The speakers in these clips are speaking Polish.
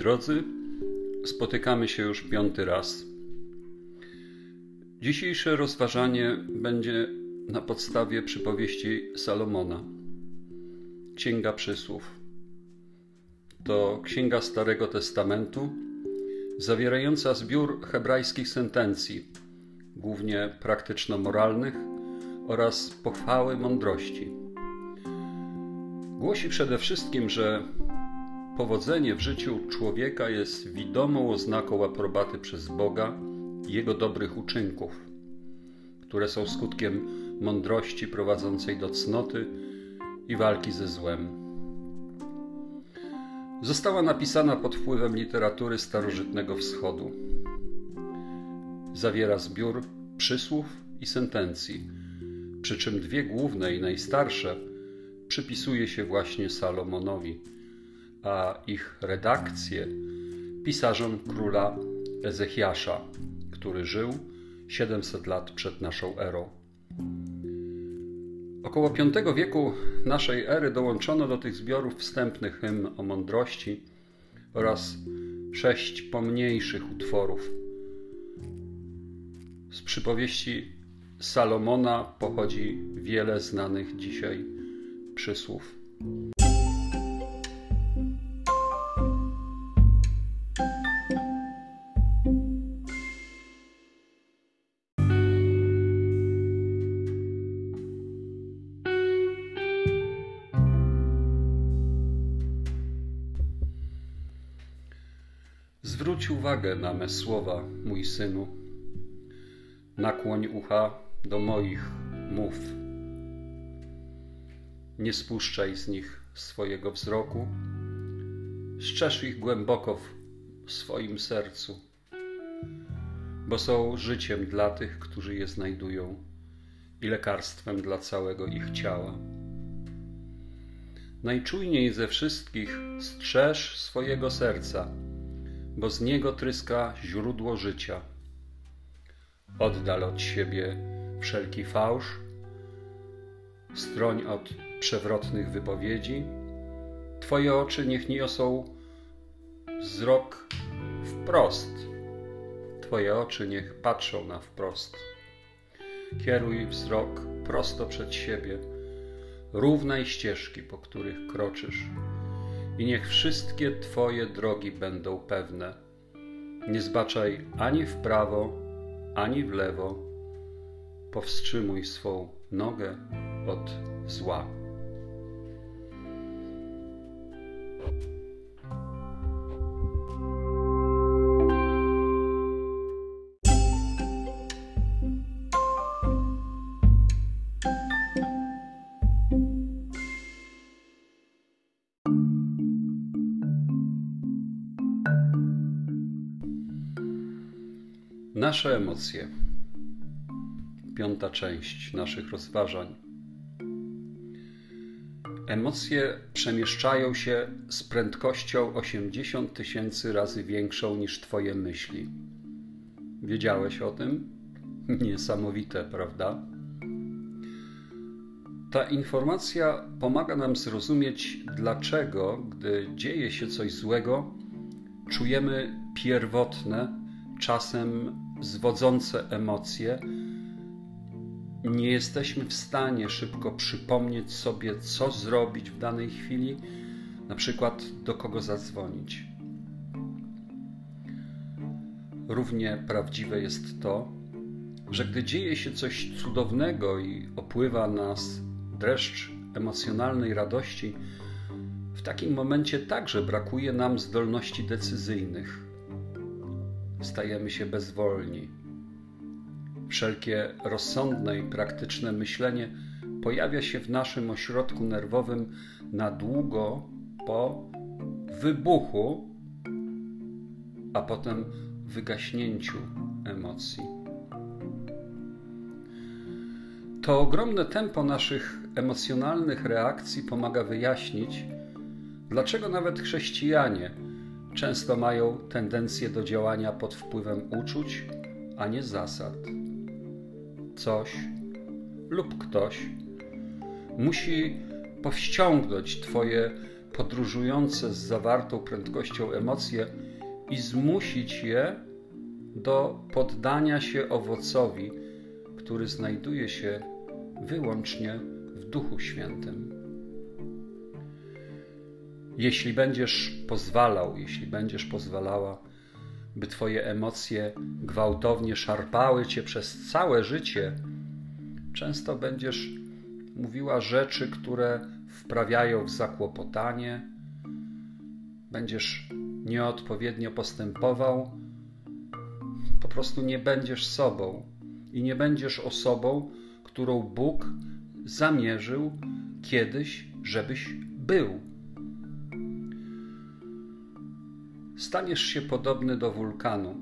Drodzy, spotykamy się już piąty raz. Dzisiejsze rozważanie będzie na podstawie przypowieści Salomona. Księga Przysłów. To księga Starego Testamentu, zawierająca zbiór hebrajskich sentencji, głównie praktyczno-moralnych oraz pochwały mądrości. Głosi przede wszystkim, że Powodzenie w życiu człowieka jest widomą oznaką aprobaty przez Boga i Jego dobrych uczynków, które są skutkiem mądrości prowadzącej do cnoty i walki ze złem. Została napisana pod wpływem literatury starożytnego wschodu. Zawiera zbiór przysłów i sentencji, przy czym dwie główne i najstarsze przypisuje się właśnie Salomonowi a ich redakcję pisarzom króla Ezechiasza, który żył 700 lat przed naszą erą. Około V wieku naszej ery dołączono do tych zbiorów wstępnych hymn o mądrości oraz sześć pomniejszych utworów. Z przypowieści Salomona pochodzi wiele znanych dzisiaj przysłów. Zwróć uwagę na me słowa, mój synu. Nakłoń ucha do moich mów. Nie spuszczaj z nich swojego wzroku, szczerz ich głęboko w swoim sercu, bo są życiem dla tych, którzy je znajdują i lekarstwem dla całego ich ciała. Najczujniej ze wszystkich strzeż swojego serca bo z niego tryska źródło życia. Oddal od siebie wszelki fałsz, stroń od przewrotnych wypowiedzi. Twoje oczy niech niosą wzrok wprost. Twoje oczy niech patrzą na wprost. Kieruj wzrok prosto przed siebie, równaj ścieżki, po których kroczysz i niech wszystkie Twoje drogi będą pewne. Nie zbaczaj ani w prawo, ani w lewo. Powstrzymuj swą nogę od zła. Nasze emocje. Piąta część naszych rozważań. Emocje przemieszczają się z prędkością 80 tysięcy razy większą niż Twoje myśli. Wiedziałeś o tym? Niesamowite, prawda? Ta informacja pomaga nam zrozumieć, dlaczego, gdy dzieje się coś złego, czujemy pierwotne, czasem zwodzące emocje, nie jesteśmy w stanie szybko przypomnieć sobie, co zrobić w danej chwili, na przykład do kogo zadzwonić. Równie prawdziwe jest to, że gdy dzieje się coś cudownego i opływa nas dreszcz emocjonalnej radości, w takim momencie także brakuje nam zdolności decyzyjnych stajemy się bezwolni. Wszelkie rozsądne i praktyczne myślenie pojawia się w naszym ośrodku nerwowym na długo po wybuchu, a potem wygaśnięciu emocji. To ogromne tempo naszych emocjonalnych reakcji pomaga wyjaśnić, dlaczego nawet chrześcijanie często mają tendencję do działania pod wpływem uczuć, a nie zasad. Coś lub ktoś musi powściągnąć Twoje podróżujące z zawartą prędkością emocje i zmusić je do poddania się owocowi, który znajduje się wyłącznie w Duchu Świętym. Jeśli będziesz pozwalał, jeśli będziesz pozwalała, by Twoje emocje gwałtownie szarpały Cię przez całe życie, często będziesz mówiła rzeczy, które wprawiają w zakłopotanie, będziesz nieodpowiednio postępował, po prostu nie będziesz sobą i nie będziesz osobą, którą Bóg zamierzył kiedyś, żebyś był. Staniesz się podobny do wulkanu,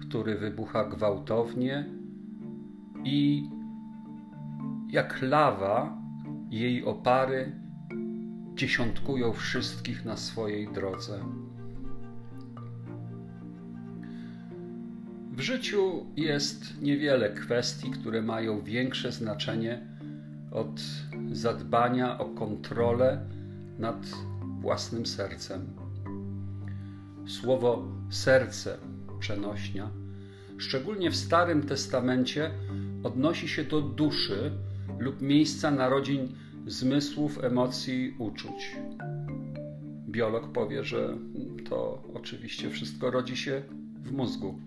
który wybucha gwałtownie i jak lawa jej opary dziesiątkują wszystkich na swojej drodze. W życiu jest niewiele kwestii, które mają większe znaczenie od zadbania o kontrolę nad własnym sercem. Słowo serce przenośnia, szczególnie w Starym Testamencie, odnosi się do duszy lub miejsca narodzin zmysłów, emocji, uczuć. Biolog powie, że to oczywiście wszystko rodzi się w mózgu.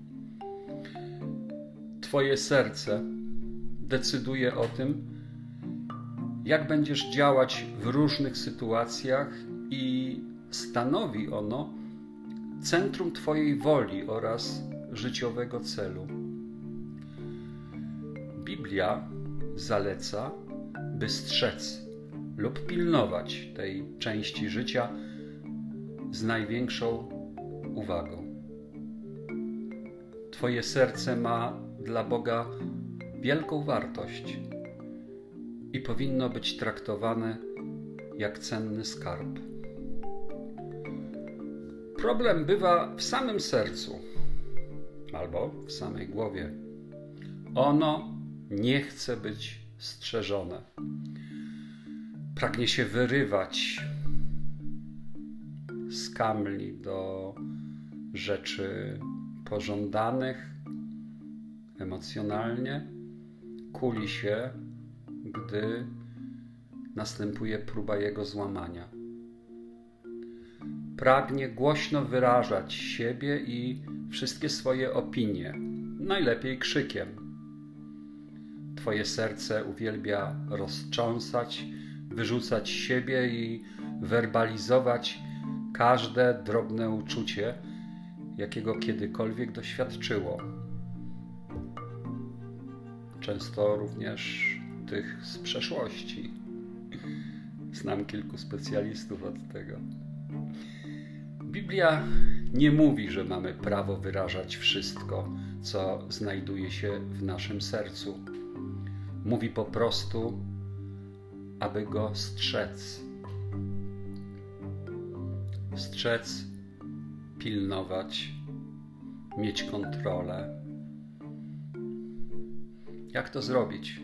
Twoje serce decyduje o tym, jak będziesz działać w różnych sytuacjach i stanowi ono centrum Twojej woli oraz życiowego celu. Biblia zaleca, by strzec lub pilnować tej części życia z największą uwagą. Twoje serce ma dla Boga wielką wartość i powinno być traktowane jak cenny skarb. Problem bywa w samym sercu albo w samej głowie. Ono nie chce być strzeżone. Pragnie się wyrywać z kamli do rzeczy pożądanych emocjonalnie, kuli się, gdy następuje próba jego złamania. Pragnie głośno wyrażać siebie i wszystkie swoje opinie, najlepiej krzykiem. Twoje serce uwielbia rozcząsać, wyrzucać siebie i werbalizować każde drobne uczucie, jakiego kiedykolwiek doświadczyło. Często również tych z przeszłości. Znam kilku specjalistów od tego. Biblia nie mówi, że mamy prawo wyrażać wszystko, co znajduje się w naszym sercu. Mówi po prostu, aby go strzec. Strzec, pilnować, mieć kontrolę. Jak to zrobić?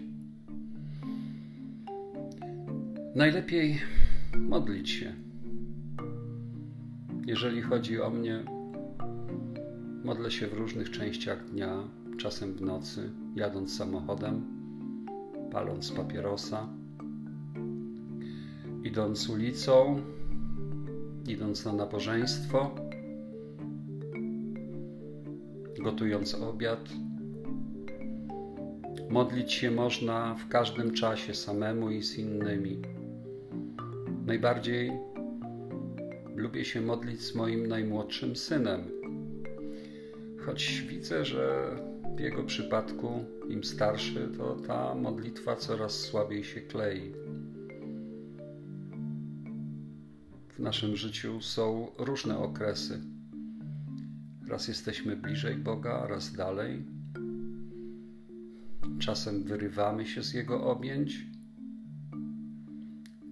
Najlepiej modlić się. Jeżeli chodzi o mnie, modlę się w różnych częściach dnia, czasem w nocy, jadąc samochodem, paląc papierosa, idąc ulicą, idąc na nabożeństwo, gotując obiad. Modlić się można w każdym czasie samemu i z innymi. Najbardziej lubię się modlić z moim najmłodszym synem. Choć widzę, że w jego przypadku im starszy, to ta modlitwa coraz słabiej się klei. W naszym życiu są różne okresy. Raz jesteśmy bliżej Boga, raz dalej. Czasem wyrywamy się z Jego objęć,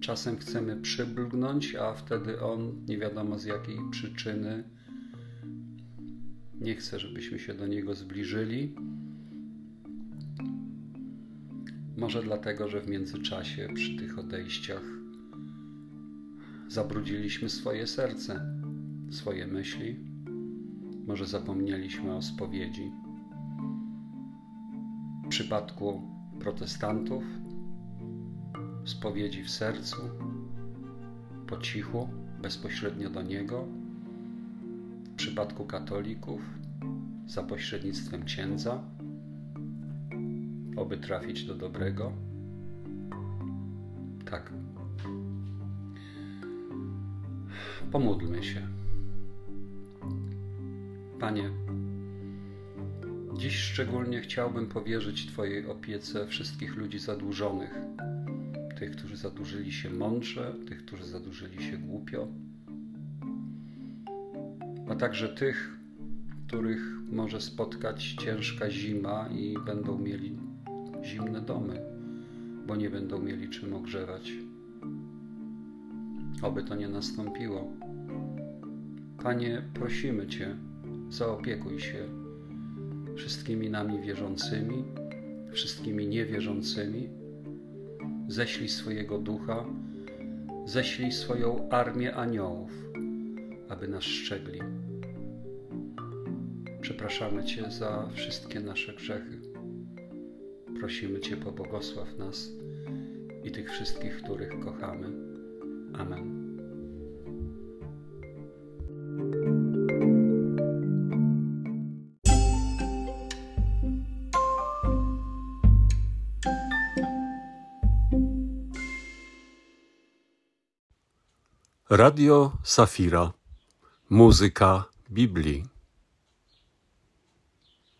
Czasem chcemy przyblgnąć, a wtedy on nie wiadomo z jakiej przyczyny nie chce, żebyśmy się do niego zbliżyli. Może dlatego, że w międzyczasie przy tych odejściach zabrudziliśmy swoje serce, swoje myśli, może zapomnieliśmy o spowiedzi. W przypadku protestantów, spowiedzi w sercu, po cichu, bezpośrednio do Niego. W przypadku katolików, za pośrednictwem księdza, oby trafić do dobrego. Tak. Pomódlmy się. Panie, dziś szczególnie chciałbym powierzyć Twojej opiece wszystkich ludzi zadłużonych, tych, którzy zadłużyli się mądrze, tych, którzy zadłużyli się głupio, a także tych, których może spotkać ciężka zima i będą mieli zimne domy, bo nie będą mieli czym ogrzewać. Oby to nie nastąpiło. Panie, prosimy Cię, zaopiekuj się wszystkimi nami wierzącymi, wszystkimi niewierzącymi. Ześlij swojego ducha, ześlij swoją armię aniołów, aby nas szczegli. Przepraszamy Cię za wszystkie nasze grzechy. Prosimy Cię, pobłogosław nas i tych wszystkich, których kochamy. Amen. Radio Safira. Muzyka Biblii.